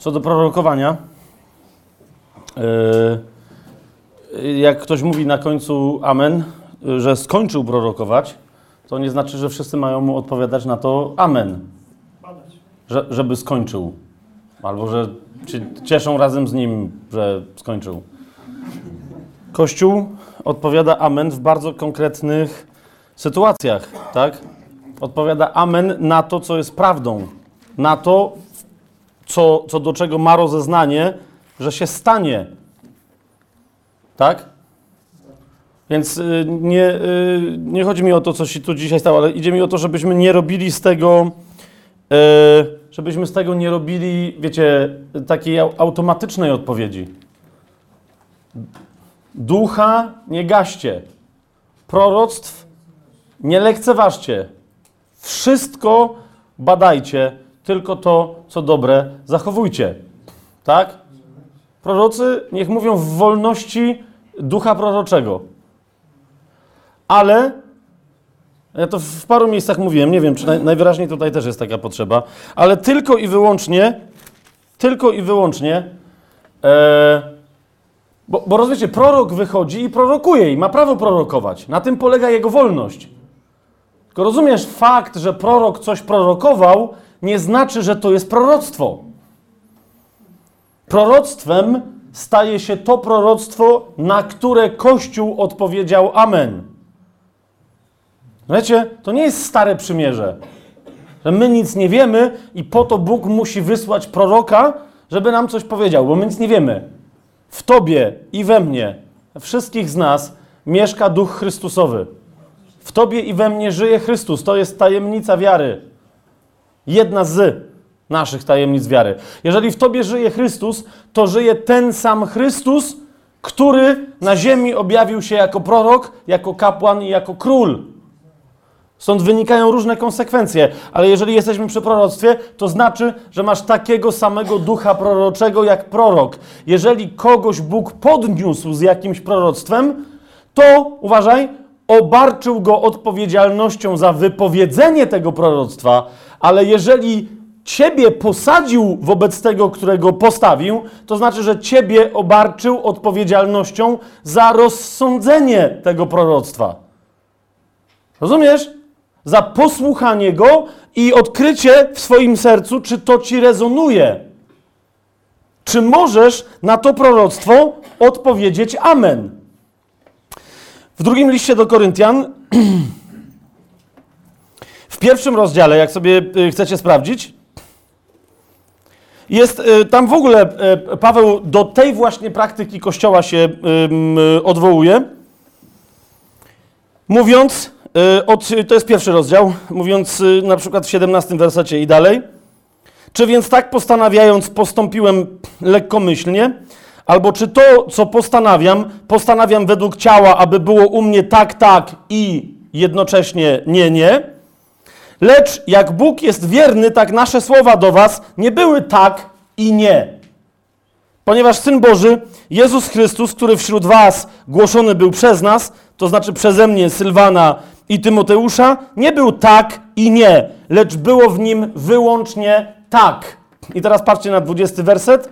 Co do prorokowania, yy, jak ktoś mówi na końcu amen, że skończył prorokować, to nie znaczy, że wszyscy mają mu odpowiadać na to amen, że, żeby skończył. Albo że cieszą razem z nim, że skończył. Kościół odpowiada amen w bardzo konkretnych sytuacjach, tak? Odpowiada amen na to, co jest prawdą, na to, co, co do czego ma rozeznanie, że się stanie. Tak? Więc y, nie, y, nie chodzi mi o to, co się tu dzisiaj stało, ale idzie mi o to, żebyśmy nie robili z tego, y, żebyśmy z tego nie robili, wiecie, takiej au- automatycznej odpowiedzi. Ducha nie gaście. Proroctw nie lekceważcie. Wszystko badajcie, tylko to, co dobre, zachowujcie. Tak? Prorocy niech mówią w wolności ducha proroczego. Ale, ja to w paru miejscach mówiłem, nie wiem, czy naj, najwyraźniej tutaj też jest taka potrzeba, ale tylko i wyłącznie, tylko i wyłącznie, e, bo, bo rozumiecie, prorok wychodzi i prorokuje i ma prawo prorokować. Na tym polega jego wolność. Tylko rozumiesz, fakt, że prorok coś prorokował, nie znaczy, że to jest proroctwo. Proroctwem staje się to proroctwo, na które Kościół odpowiedział Amen. Wiecie, to nie jest stare przymierze, że my nic nie wiemy i po to Bóg musi wysłać proroka, żeby nam coś powiedział, bo my nic nie wiemy. W Tobie i we mnie, wszystkich z nas, mieszka Duch Chrystusowy. W Tobie i we mnie żyje Chrystus. To jest tajemnica wiary. Jedna z naszych tajemnic wiary. Jeżeli w Tobie żyje Chrystus, to żyje ten sam Chrystus, który na ziemi objawił się jako prorok, jako kapłan i jako król. Stąd wynikają różne konsekwencje, ale jeżeli jesteśmy przy proroctwie, to znaczy, że masz takiego samego ducha proroczego jak prorok. Jeżeli kogoś Bóg podniósł z jakimś proroctwem, to uważaj, obarczył go odpowiedzialnością za wypowiedzenie tego proroctwa, ale jeżeli ciebie posadził wobec tego, którego postawił, to znaczy, że ciebie obarczył odpowiedzialnością za rozsądzenie tego proroctwa. Rozumiesz? Za posłuchanie go i odkrycie w swoim sercu, czy to ci rezonuje. Czy możesz na to proroctwo odpowiedzieć Amen? W drugim liście do Koryntian, pierwszym rozdziale, jak sobie y, chcecie sprawdzić, jest y, tam w ogóle y, Paweł do tej właśnie praktyki Kościoła się odwołuje, mówiąc, od, to jest pierwszy rozdział, mówiąc na przykład w 17 wersecie i dalej, czy więc tak postanawiając postąpiłem lekkomyślnie, albo czy to, co postanawiam, postanawiam według ciała, aby było u mnie tak, tak i jednocześnie nie, nie. Lecz jak Bóg jest wierny, tak nasze słowa do was nie były tak i nie. Ponieważ Syn Boży, Jezus Chrystus, który wśród was głoszony był przez nas, to znaczy przeze mnie, Sylwana i Tymoteusza, nie był tak i nie, lecz było w nim wyłącznie tak. I teraz patrzcie na 20 werset.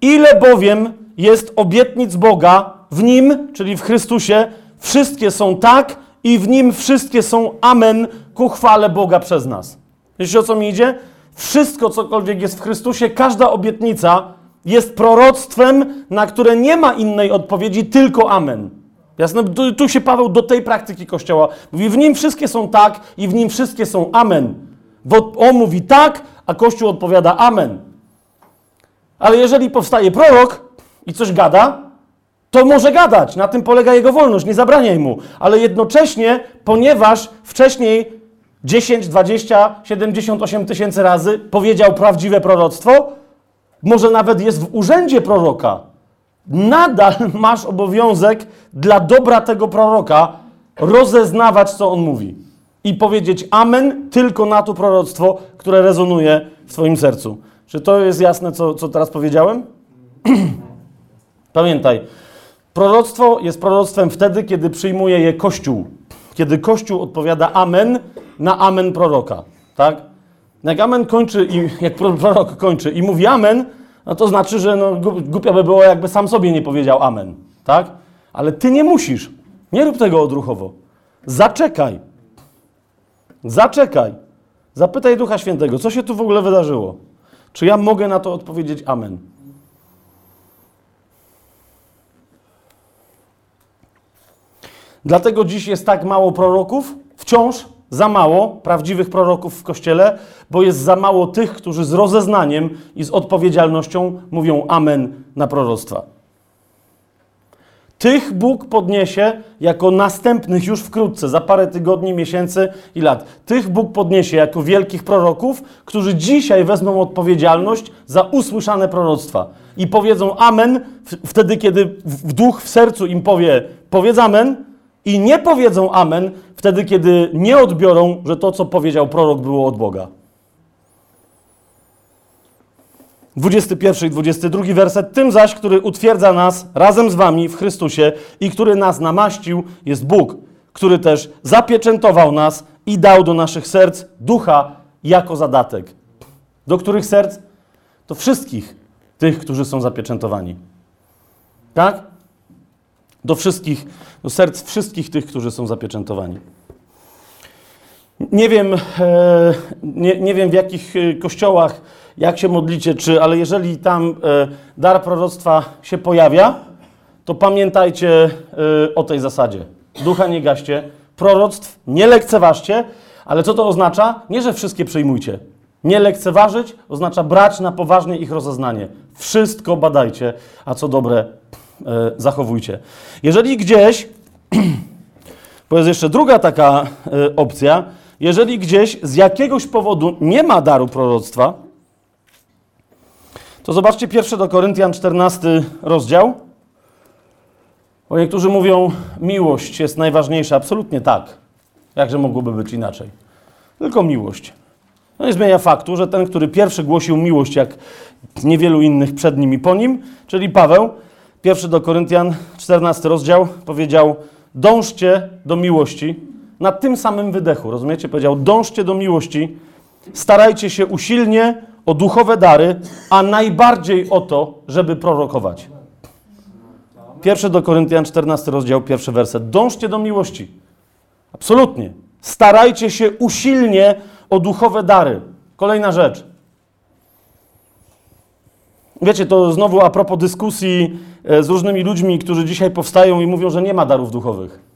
Ile bowiem jest obietnic Boga w Nim, czyli w Chrystusie, wszystkie są tak i w Nim wszystkie są amen ku chwale Boga przez nas. Wiecie o co mi idzie? Wszystko, cokolwiek jest w Chrystusie, każda obietnica jest proroctwem, na które nie ma innej odpowiedzi, tylko amen. Jasne? Tu się Paweł do tej praktyki Kościoła mówi, w Nim wszystkie są tak i w Nim wszystkie są amen. Bo on mówi tak, a Kościół odpowiada amen. Ale jeżeli powstaje prorok i coś gada, to może gadać. Na tym polega jego wolność, nie zabraniaj mu. Ale jednocześnie, ponieważ wcześniej 10, 20, 78 tysięcy razy powiedział prawdziwe proroctwo, może nawet jest w urzędzie proroka, nadal masz obowiązek dla dobra tego proroka rozeznawać, co on mówi. I powiedzieć amen tylko na to proroctwo, które rezonuje w Twoim sercu. Czy to jest jasne, co, co teraz powiedziałem? Pamiętaj, proroctwo jest proroctwem wtedy, kiedy przyjmuje je Kościół. Kiedy Kościół odpowiada amen na amen proroka. Tak? Jak amen kończy, i, jak prorok kończy i mówi amen, no to znaczy, że no, głupio by było, jakby sam sobie nie powiedział amen, tak? Ale ty nie musisz. Nie rób tego odruchowo. Zaczekaj. Zaczekaj. Zapytaj Ducha Świętego, co się tu w ogóle wydarzyło? Czy ja mogę na to odpowiedzieć amen? Dlatego dziś jest tak mało proroków, wciąż za mało prawdziwych proroków w kościele, bo jest za mało tych, którzy z rozeznaniem i z odpowiedzialnością mówią amen na proroctwa. Tych Bóg podniesie jako następnych już wkrótce, za parę tygodni, miesięcy i lat. Tych Bóg podniesie jako wielkich proroków, którzy dzisiaj wezmą odpowiedzialność za usłyszane proroctwa i powiedzą amen wtedy, kiedy w duch w sercu im powie powiedz amen i nie powiedzą amen wtedy, kiedy nie odbiorą, że to, co powiedział prorok, było od Boga. 21 i 22 werset. Tym zaś, który utwierdza nas razem z wami w Chrystusie i który nas namaścił, jest Bóg, który też zapieczętował nas i dał do naszych serc ducha jako zadatek. Do których serc? Do wszystkich tych, którzy są zapieczętowani. Tak? Do wszystkich, do serc wszystkich tych, którzy są zapieczętowani. Nie wiem, e, nie, nie wiem w jakich e, kościołach, jak się modlicie, czy, ale jeżeli tam e, dar proroctwa się pojawia, to pamiętajcie o tej zasadzie. Ducha nie gaście, proroctw nie lekceważcie, ale co to oznacza? Nie, że wszystkie przyjmujcie. Nie lekceważyć oznacza brać na poważnie ich rozeznanie. Wszystko badajcie, a co dobre zachowujcie. Jeżeli gdzieś, bo jest jeszcze druga taka opcja, jeżeli gdzieś z jakiegoś powodu nie ma daru proroctwa, to zobaczcie pierwszy do Koryntian 14 rozdział. Bo niektórzy mówią, miłość jest najważniejsza. Absolutnie tak. Jakże mogłoby być inaczej? Tylko miłość. No nie zmienia faktu, że ten, który pierwszy głosił miłość, jak niewielu innych przed nim i po nim, czyli Paweł, pierwszy do Koryntian 14 rozdział, powiedział: Dążcie do miłości, na tym samym wydechu, rozumiecie? Powiedział: dążcie do miłości, starajcie się usilnie o duchowe dary, a najbardziej o to, żeby prorokować. Pierwszy do Koryntian 14 rozdział, pierwszy werset. Dążcie do miłości. Absolutnie. Starajcie się usilnie o duchowe dary. Kolejna rzecz. Wiecie, to znowu a propos dyskusji e, z różnymi ludźmi, którzy dzisiaj powstają i mówią, że nie ma darów duchowych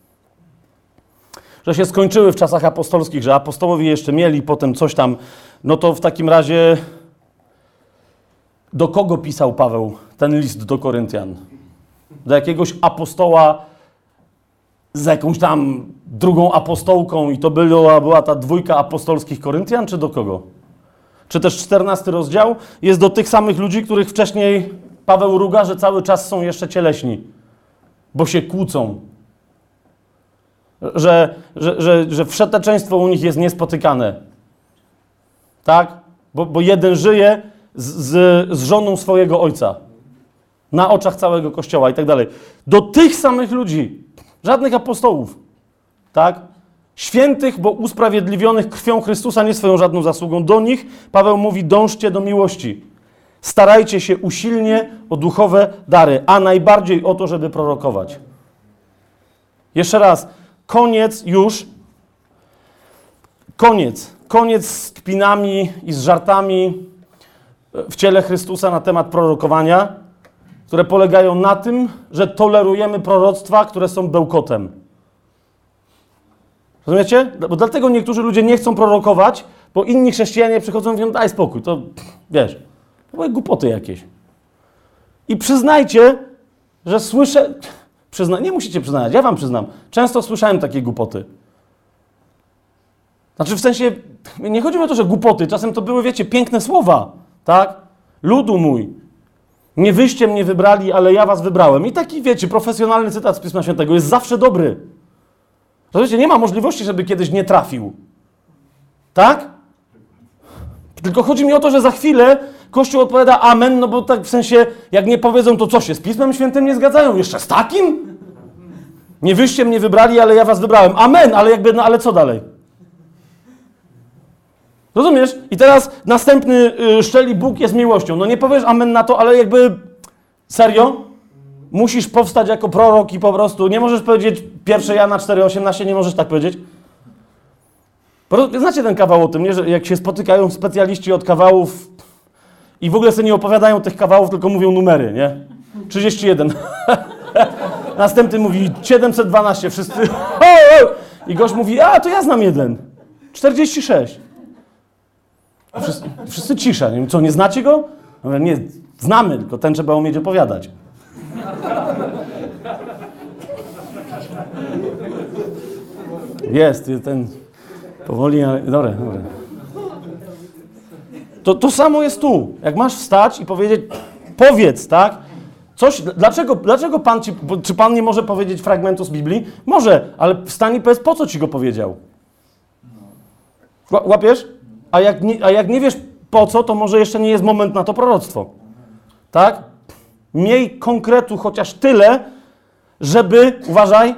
że się skończyły w czasach apostolskich, że apostołowie jeszcze mieli potem coś tam, no to w takim razie do kogo pisał Paweł ten list do Koryntian? Do jakiegoś apostoła z jakąś tam drugą apostołką i to była, była ta dwójka apostolskich Koryntian, czy do kogo? Czy też czternasty rozdział jest do tych samych ludzi, których wcześniej Paweł ruga, że cały czas są jeszcze cieleśni, bo się kłócą, że, że, że, że wszeteczeństwo u nich jest niespotykane. Tak? Bo, bo jeden żyje z, z, z żoną swojego ojca. Na oczach całego kościoła i tak dalej. Do tych samych ludzi, żadnych apostołów. Tak? Świętych, bo usprawiedliwionych krwią Chrystusa, nie swoją żadną zasługą. Do nich Paweł mówi: dążcie do miłości. Starajcie się usilnie o duchowe dary, a najbardziej o to, żeby prorokować. Jeszcze raz, Koniec już. Koniec. Koniec z kpinami i z żartami w ciele Chrystusa na temat prorokowania, które polegają na tym, że tolerujemy proroctwa, które są bełkotem. Rozumiecie? Bo dlatego niektórzy ludzie nie chcą prorokować, bo inni chrześcijanie przychodzą i mówią, daj spokój, to wiesz, to były głupoty jakieś. I przyznajcie, że słyszę, Przyzna... Nie musicie przyznać, ja wam przyznam. Często słyszałem takie głupoty. Znaczy w sensie, nie chodzi o to, że głupoty, czasem to były, wiecie, piękne słowa, tak? Ludu mój, nie wyście mnie wybrali, ale ja was wybrałem. I taki, wiecie, profesjonalny cytat z Pisma Świętego jest zawsze dobry. Rozumiecie, nie ma możliwości, żeby kiedyś nie trafił. Tak? Tylko chodzi mi o to, że za chwilę Kościół odpowiada amen, no bo tak w sensie, jak nie powiedzą, to co się z Pismem Świętym nie zgadzają? Jeszcze z takim? Nie wyście mnie wybrali, ale ja was wybrałem. Amen, ale jakby, no ale co dalej? Rozumiesz? I teraz następny y, szczeli Bóg jest miłością. No nie powiesz amen na to, ale jakby serio? Musisz powstać jako prorok i po prostu nie możesz powiedzieć 1 Jana 4,18, nie możesz tak powiedzieć. Znacie ten kawał o tym, nie? że jak się spotykają specjaliści od kawałów i w ogóle sobie nie opowiadają tych kawałów, tylko mówią numery, nie? 31. Następny mówi 712, wszyscy. I gość mówi, a to ja znam jeden. 46. Wszyscy, wszyscy cisza. Nie wiem, co, nie znacie go? Nie, znamy, tylko ten trzeba umieć opowiadać. Jest, ten powoli, ale dobra, dobra. To, to samo jest tu. Jak masz wstać i powiedzieć, powiedz, tak? Coś, dlaczego, dlaczego Pan ci, czy Pan nie może powiedzieć fragmentu z Biblii? Może, ale wstań i powiedz, po co ci go powiedział? Łapiesz? A jak, nie, a jak nie wiesz po co, to może jeszcze nie jest moment na to proroctwo. Tak? Miej konkretu chociaż tyle, żeby, uważaj,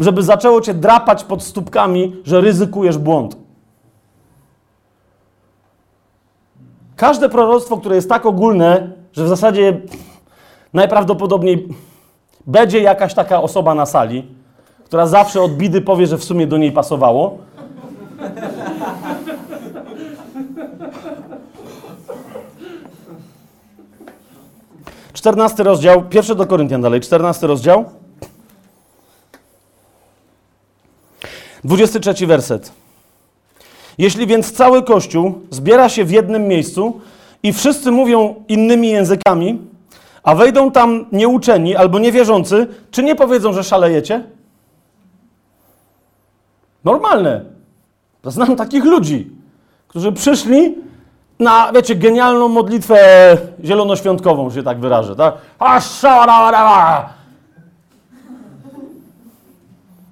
żeby zaczęło cię drapać pod stópkami, że ryzykujesz błąd. Każde proroctwo, które jest tak ogólne, że w zasadzie najprawdopodobniej będzie jakaś taka osoba na sali, która zawsze od bidy powie, że w sumie do niej pasowało. Czternasty rozdział, pierwszy do Koryntian dalej, czternasty rozdział. Dwudziesty trzeci werset. Jeśli więc cały Kościół zbiera się w jednym miejscu i wszyscy mówią innymi językami, a wejdą tam nieuczeni albo niewierzący, czy nie powiedzą, że szalejecie? Normalne. Znam takich ludzi, którzy przyszli na, wiecie, genialną modlitwę zielonoświątkową, się tak wyrażę, tak?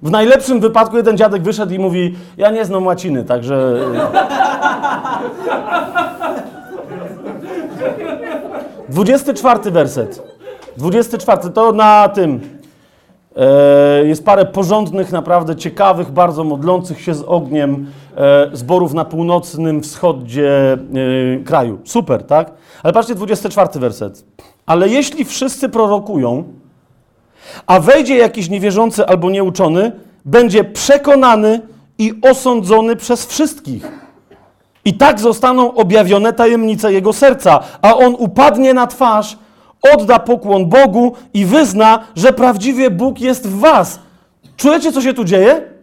W najlepszym wypadku jeden dziadek wyszedł i mówi, ja nie znam łaciny, także... Dwudziesty czwarty werset. Dwudziesty czwarty, to na tym. E, jest parę porządnych, naprawdę ciekawych, bardzo modlących się z ogniem e, zborów na północnym wschodzie e, kraju. Super, tak? Ale patrzcie, 24 werset. Ale jeśli wszyscy prorokują, a wejdzie jakiś niewierzący albo nieuczony, będzie przekonany i osądzony przez wszystkich. I tak zostaną objawione tajemnice jego serca, a on upadnie na twarz, odda pokłon Bogu i wyzna, że prawdziwie Bóg jest w was. Czujecie, co się tu dzieje?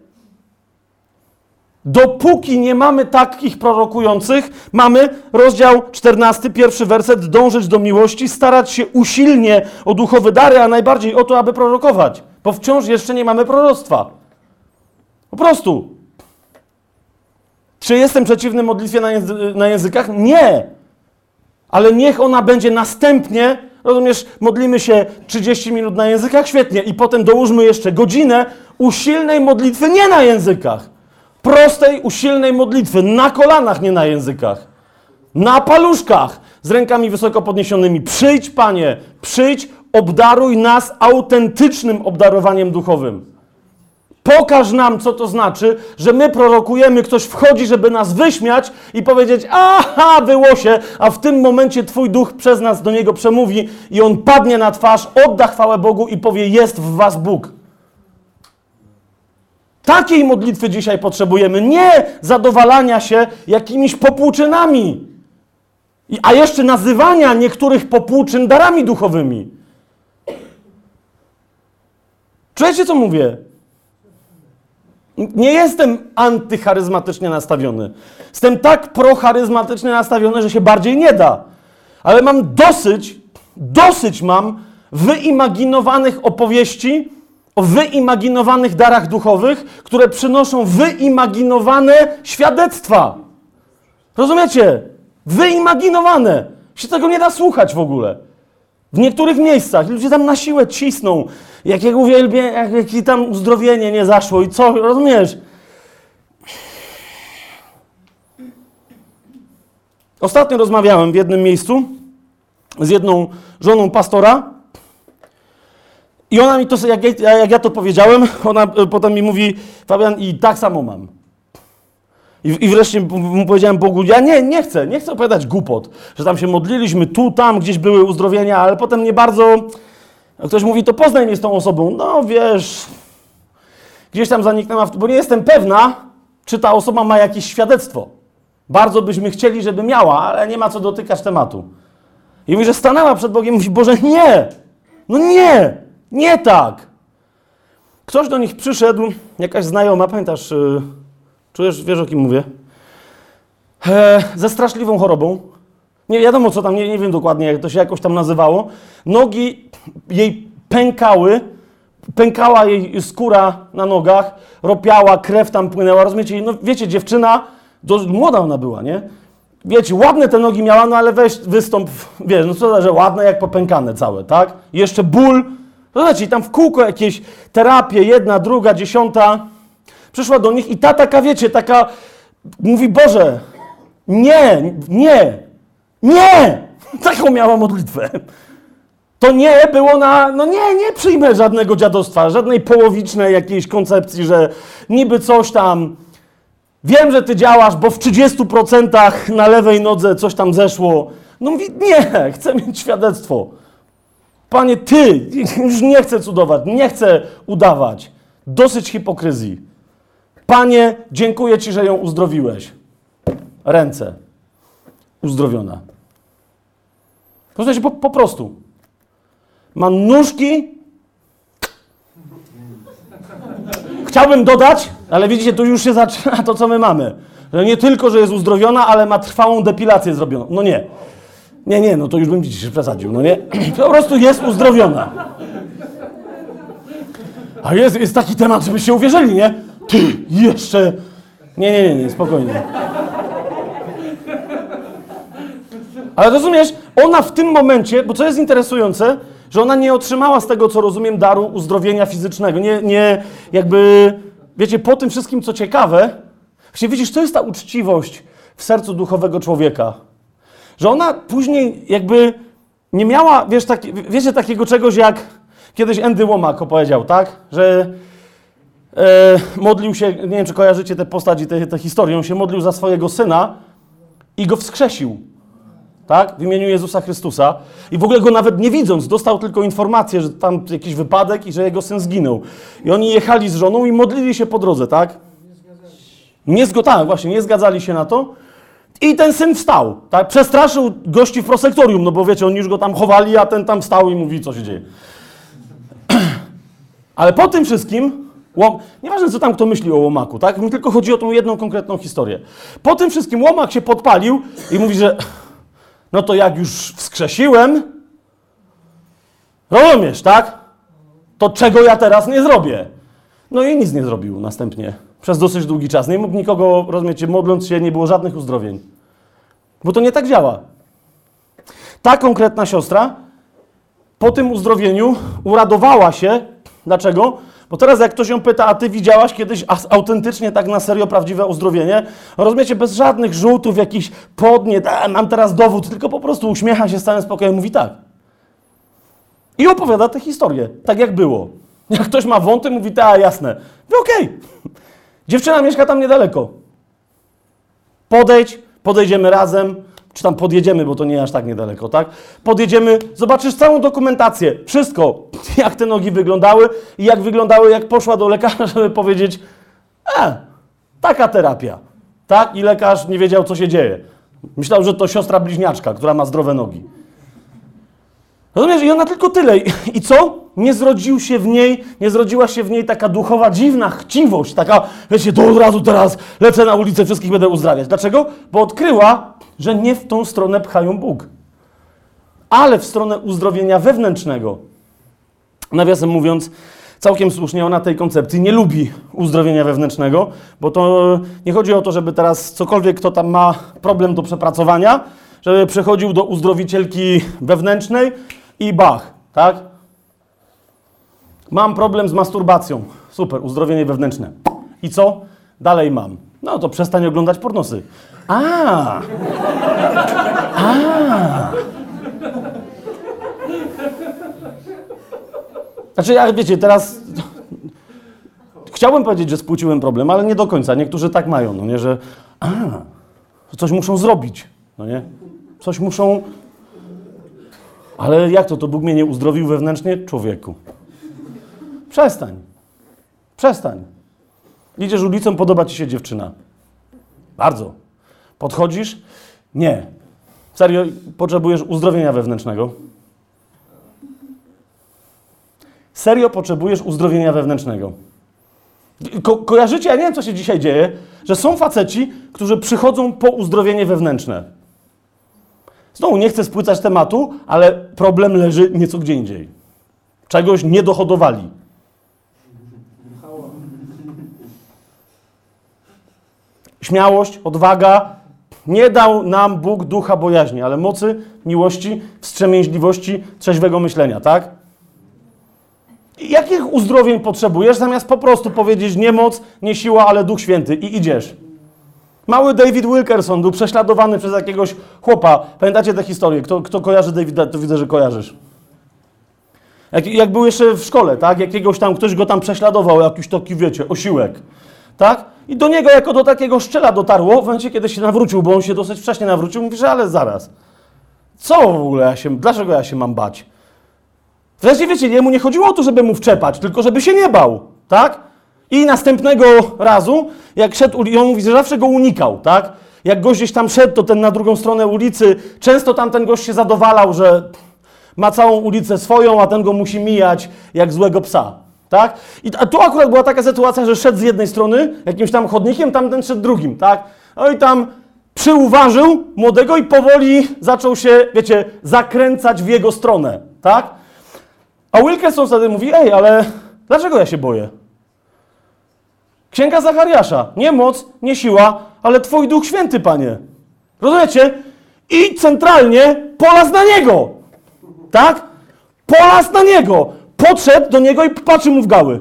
Dopóki nie mamy takich prorokujących, mamy rozdział 14, pierwszy werset, dążyć do miłości, starać się usilnie o duchowe dary, a najbardziej o to, aby prorokować, bo wciąż jeszcze nie mamy proroctwa. Po prostu. Czy jestem przeciwny modlitwie na, języ na językach? Nie. Ale niech ona będzie następnie, rozumiesz, modlimy się 30 minut na językach, świetnie, i potem dołóżmy jeszcze godzinę usilnej modlitwy nie na językach prostej, usilnej modlitwy, na kolanach, nie na językach, na paluszkach, z rękami wysoko podniesionymi. Przyjdź, Panie, przyjdź, obdaruj nas autentycznym obdarowaniem duchowym. Pokaż nam, co to znaczy, że my prorokujemy, ktoś wchodzi, żeby nas wyśmiać i powiedzieć, aha, było się, a w tym momencie Twój duch przez nas do niego przemówi i on padnie na twarz, odda chwałę Bogu i powie, jest w Was Bóg. Takiej modlitwy dzisiaj potrzebujemy, nie zadowalania się jakimiś popłuczynami, a jeszcze nazywania niektórych popłuczyn darami duchowymi. Czujecie, co mówię? Nie jestem antycharyzmatycznie nastawiony. Jestem tak procharyzmatycznie nastawiony, że się bardziej nie da. Ale mam dosyć, dosyć mam wyimaginowanych opowieści, o wyimaginowanych darach duchowych, które przynoszą wyimaginowane świadectwa. Rozumiecie? Wyimaginowane. Się tego nie da słuchać w ogóle. W niektórych miejscach ludzie tam na siłę cisną, jakiego uwielbie, jak, jakie tam uzdrowienie nie zaszło i co, rozumiesz? Ostatnio rozmawiałem w jednym miejscu z jedną żoną pastora, i ona mi to, jak ja, jak ja to powiedziałem, ona e, potem mi mówi, Fabian, i tak samo mam. I, wreszcie mu powiedziałem Bogu, ja nie, nie chcę, nie chcę opowiadać głupot, że tam się modliliśmy, tu, tam, gdzieś były uzdrowienia, ale potem nie bardzo... Ktoś mówi, to poznaj mnie z tą osobą. No wiesz, gdzieś tam zaniknęła, bo nie jestem pewna, czy ta osoba ma jakieś świadectwo. Bardzo byśmy chcieli, żeby miała, ale nie ma co dotykać tematu. I mówi, że stanęła przed Bogiem i mówi, Boże, nie! No nie! Nie tak! Ktoś do nich przyszedł, jakaś znajoma, pamiętasz, yy, czujesz, wiesz o kim mówię? E, ze straszliwą chorobą. Nie wiadomo co tam, nie, nie wiem dokładnie jak to się jakoś tam nazywało. Nogi jej pękały, pękała jej skóra na nogach, ropiała, krew tam płynęła, rozumiecie? No wiecie, dziewczyna, młoda ona była, nie? Wiecie, ładne te nogi miała, no ale weź wystąp, wiesz, no co to, że ładne jak popękane całe, tak? Jeszcze ból, Zobaczcie, tam w kółko jakieś terapie, jedna, druga, dziesiąta. Przyszła do nich i ta taka, wiecie, taka mówi, Boże, nie, nie, nie! Taką miała modlitwę. To nie było na, no nie, nie przyjmę żadnego dziadostwa, żadnej połowicznej jakiejś koncepcji, że niby coś tam, wiem, że ty działasz, bo w 30% na lewej nodze coś tam zeszło. No mówi, nie, chcę mieć świadectwo. Panie, Ty, już nie chcę cudować, nie chcę udawać. Dosyć hipokryzji. Panie, dziękuję Ci, że ją uzdrowiłeś. Ręce. Uzdrowiona. Posłuchajcie, po, po prostu. Ma nóżki. Chciałbym dodać, ale widzicie, tu już się zaczyna to, co my mamy. Że nie tylko, że jest uzdrowiona, ale ma trwałą depilację zrobioną. No nie. Nie, nie, no to już bym dzisiaj przesadził, no nie? Po prostu jest uzdrowiona. A jest, jest taki temat, żebyście uwierzyli, nie? Ty, jeszcze... Nie, nie, nie, nie, spokojnie. Ale rozumiesz, ona w tym momencie, bo co jest interesujące, że ona nie otrzymała z tego, co rozumiem, daru uzdrowienia fizycznego. Nie, nie jakby, wiecie, po tym wszystkim, co ciekawe, właśnie widzisz, to jest ta uczciwość w sercu duchowego człowieka. Że ona później jakby nie miała, wiesz, taki, wiecie, takiego czegoś jak kiedyś Andy Womack opowiedział, tak? Że e, modlił się, nie wiem, czy kojarzycie tę postać i tę, tę historię, on się modlił za swojego syna i go wskrzesił, tak? W imieniu Jezusa Chrystusa. I w ogóle go nawet nie widząc, dostał tylko informację, że tam jakiś wypadek i że jego syn zginął. I oni jechali z żoną i modlili się po drodze, tak? Nie zgadzali, właśnie, nie zgadzali się na to. I ten syn wstał, tak? Przestraszył gości w prosektorium, no bo wiecie, oni już go tam chowali, a ten tam wstał i mówi, co się dzieje. Ale po tym wszystkim, łom... nieważne co tam kto myśli o łomaku, tak? Mi tylko chodzi o tą jedną konkretną historię. Po tym wszystkim łomak się podpalił i mówi, że no to jak już wskrzesiłem, rozumiesz, tak? To czego ja teraz nie zrobię? No i nic nie zrobił następnie przez dosyć długi czas. Nie mógł nikogo, rozumiecie, modląc się, nie było żadnych uzdrowień. Bo to nie tak działa. Ta konkretna siostra po tym uzdrowieniu uradowała się. Dlaczego? Bo teraz jak ktoś ją pyta, a ty widziałaś kiedyś autentycznie tak na serio prawdziwe uzdrowienie? Rozumiecie, bez żadnych żółtów, jakichś podnie, mam teraz dowód, tylko po prostu uśmiecha się z całym spokojem, mówi tak. I opowiada tę historię, tak jak było. Jak ktoś ma wąty, mówi, tak, jasne. Okej. Okay. Dziewczyna mieszka tam niedaleko. Podejdź, podejdziemy razem, czy tam podjedziemy, bo to nie aż tak niedaleko, tak? Podjedziemy, zobaczysz całą dokumentację, wszystko, jak te nogi wyglądały i jak wyglądały, jak poszła do lekarza, żeby powiedzieć, e, taka terapia, tak? I lekarz nie wiedział, co się dzieje. Myślał, że to siostra bliźniaczka, która ma zdrowe nogi. Rozumiesz? I ona tylko tyle. I co? Nie zrodził się w niej, nie zrodziła się w niej taka duchowa, dziwna chciwość, taka, wiecie, to od razu teraz lecę na ulicę, wszystkich będę uzdrawiać. Dlaczego? Bo odkryła, że nie w tą stronę pchają Bóg, ale w stronę uzdrowienia wewnętrznego. Nawiasem mówiąc, całkiem słusznie ona tej koncepcji nie lubi uzdrowienia wewnętrznego, bo to nie chodzi o to, żeby teraz cokolwiek, kto tam ma problem do przepracowania, żeby przechodził do uzdrowicielki wewnętrznej i bach, tak? Mam problem z masturbacją. Super, uzdrowienie wewnętrzne. I co? Dalej mam. No to przestań oglądać pornosy. A! A! Znaczy, jak wiecie, teraz chciałbym powiedzieć, że płciowym problem, ale nie do końca. Niektórzy tak mają, no nie, że a, coś muszą zrobić, no nie? Coś muszą... Ale jak to? To Bóg mnie nie uzdrowił wewnętrznie? Człowieku. Przestań. Przestań. Idziesz ulicą, podoba ci się dziewczyna. Bardzo. Podchodzisz? Nie. Serio, potrzebujesz uzdrowienia wewnętrznego? Serio potrzebujesz uzdrowienia wewnętrznego. Ko kojarzycie, ja nie wiem, co się dzisiaj dzieje, że są faceci, którzy przychodzą po uzdrowienie wewnętrzne. Znowu nie chcę spłycać tematu, ale problem leży nieco gdzie indziej. Czegoś nie dohodowali. Śmiałość, odwaga. Nie dał nam Bóg ducha bojaźni, ale mocy, miłości, wstrzemięźliwości, trzeźwego myślenia, tak? Jakich uzdrowień potrzebujesz, zamiast po prostu powiedzieć nie moc, nie siła, ale Duch Święty i idziesz? Mały David Wilkerson był prześladowany przez jakiegoś chłopa. Pamiętacie tę historię? Kto, kto kojarzy Davida, to widzę, że kojarzysz. Jak, jak był jeszcze w szkole, tak? Jakiegoś tam, ktoś go tam prześladował, jakiś taki, wiecie, osiłek, tak? I do niego jako do takiego szczela dotarło w momencie, kiedy się nawrócił, bo on się dosyć wcześnie nawrócił. Mówi, że ale zaraz. Co w ogóle ja się, dlaczego ja się mam bać? Wreszcie wiecie, jemu nie chodziło o to, żeby mu wczepać, tylko żeby się nie bał, tak? I następnego razu, jak szedł, uli- on mówi, że zawsze go unikał, tak? Jak gość gdzieś tam szedł, to ten na drugą stronę ulicy, często tam ten gość się zadowalał, że ma całą ulicę swoją, a ten go musi mijać jak złego psa, tak? I tu akurat była taka sytuacja, że szedł z jednej strony jakimś tam chodnikiem, tamten szedł drugim, tak? No i tam przyuważył młodego i powoli zaczął się, wiecie, zakręcać w jego stronę, tak? A Wilkerson wtedy mówi, ej, ale dlaczego ja się boję? Księga Zachariasza. Nie moc, nie siła, ale Twój Duch Święty, Panie. Rozumiecie? I centralnie polas na niego. Tak? Polas na niego. Podszedł do niego i patrzy mu w gały.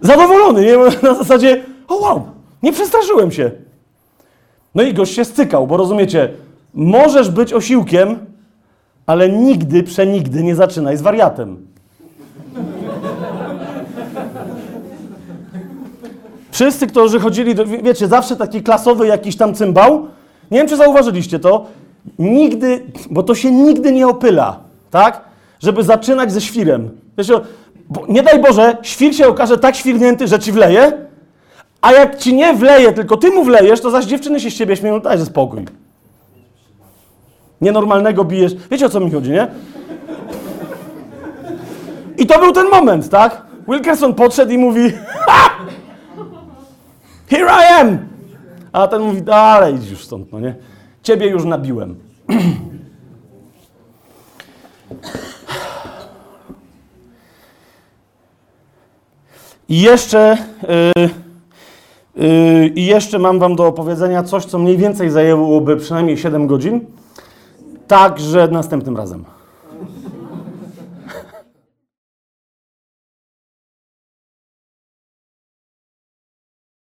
Zadowolony, nie? Na zasadzie, o wow, nie przestraszyłem się. No i gość się stykał, bo rozumiecie, możesz być osiłkiem, ale nigdy, przenigdy nie zaczynaj z wariatem. Wszyscy, którzy chodzili, do, wiecie, zawsze taki klasowy jakiś tam cymbał, nie wiem, czy zauważyliście to, nigdy, bo to się nigdy nie opyla, tak? Żeby zaczynać ze świrem. Wiecie, nie daj Boże, świr się okaże tak świrnięty, że ci wleje, a jak ci nie wleje, tylko ty mu wlejesz, to zaś dziewczyny się z ciebie śmieją, dajże spokój. Nienormalnego bijesz. Wiecie o co mi chodzi, nie? I to był ten moment, tak? Wilkerson podszedł i mówi! Here I am! A ten mówi, dalej idź już stąd, no nie? Ciebie już nabiłem. I jeszcze, yy, yy, jeszcze mam wam do opowiedzenia coś, co mniej więcej zajęłoby przynajmniej 7 godzin. Także następnym razem.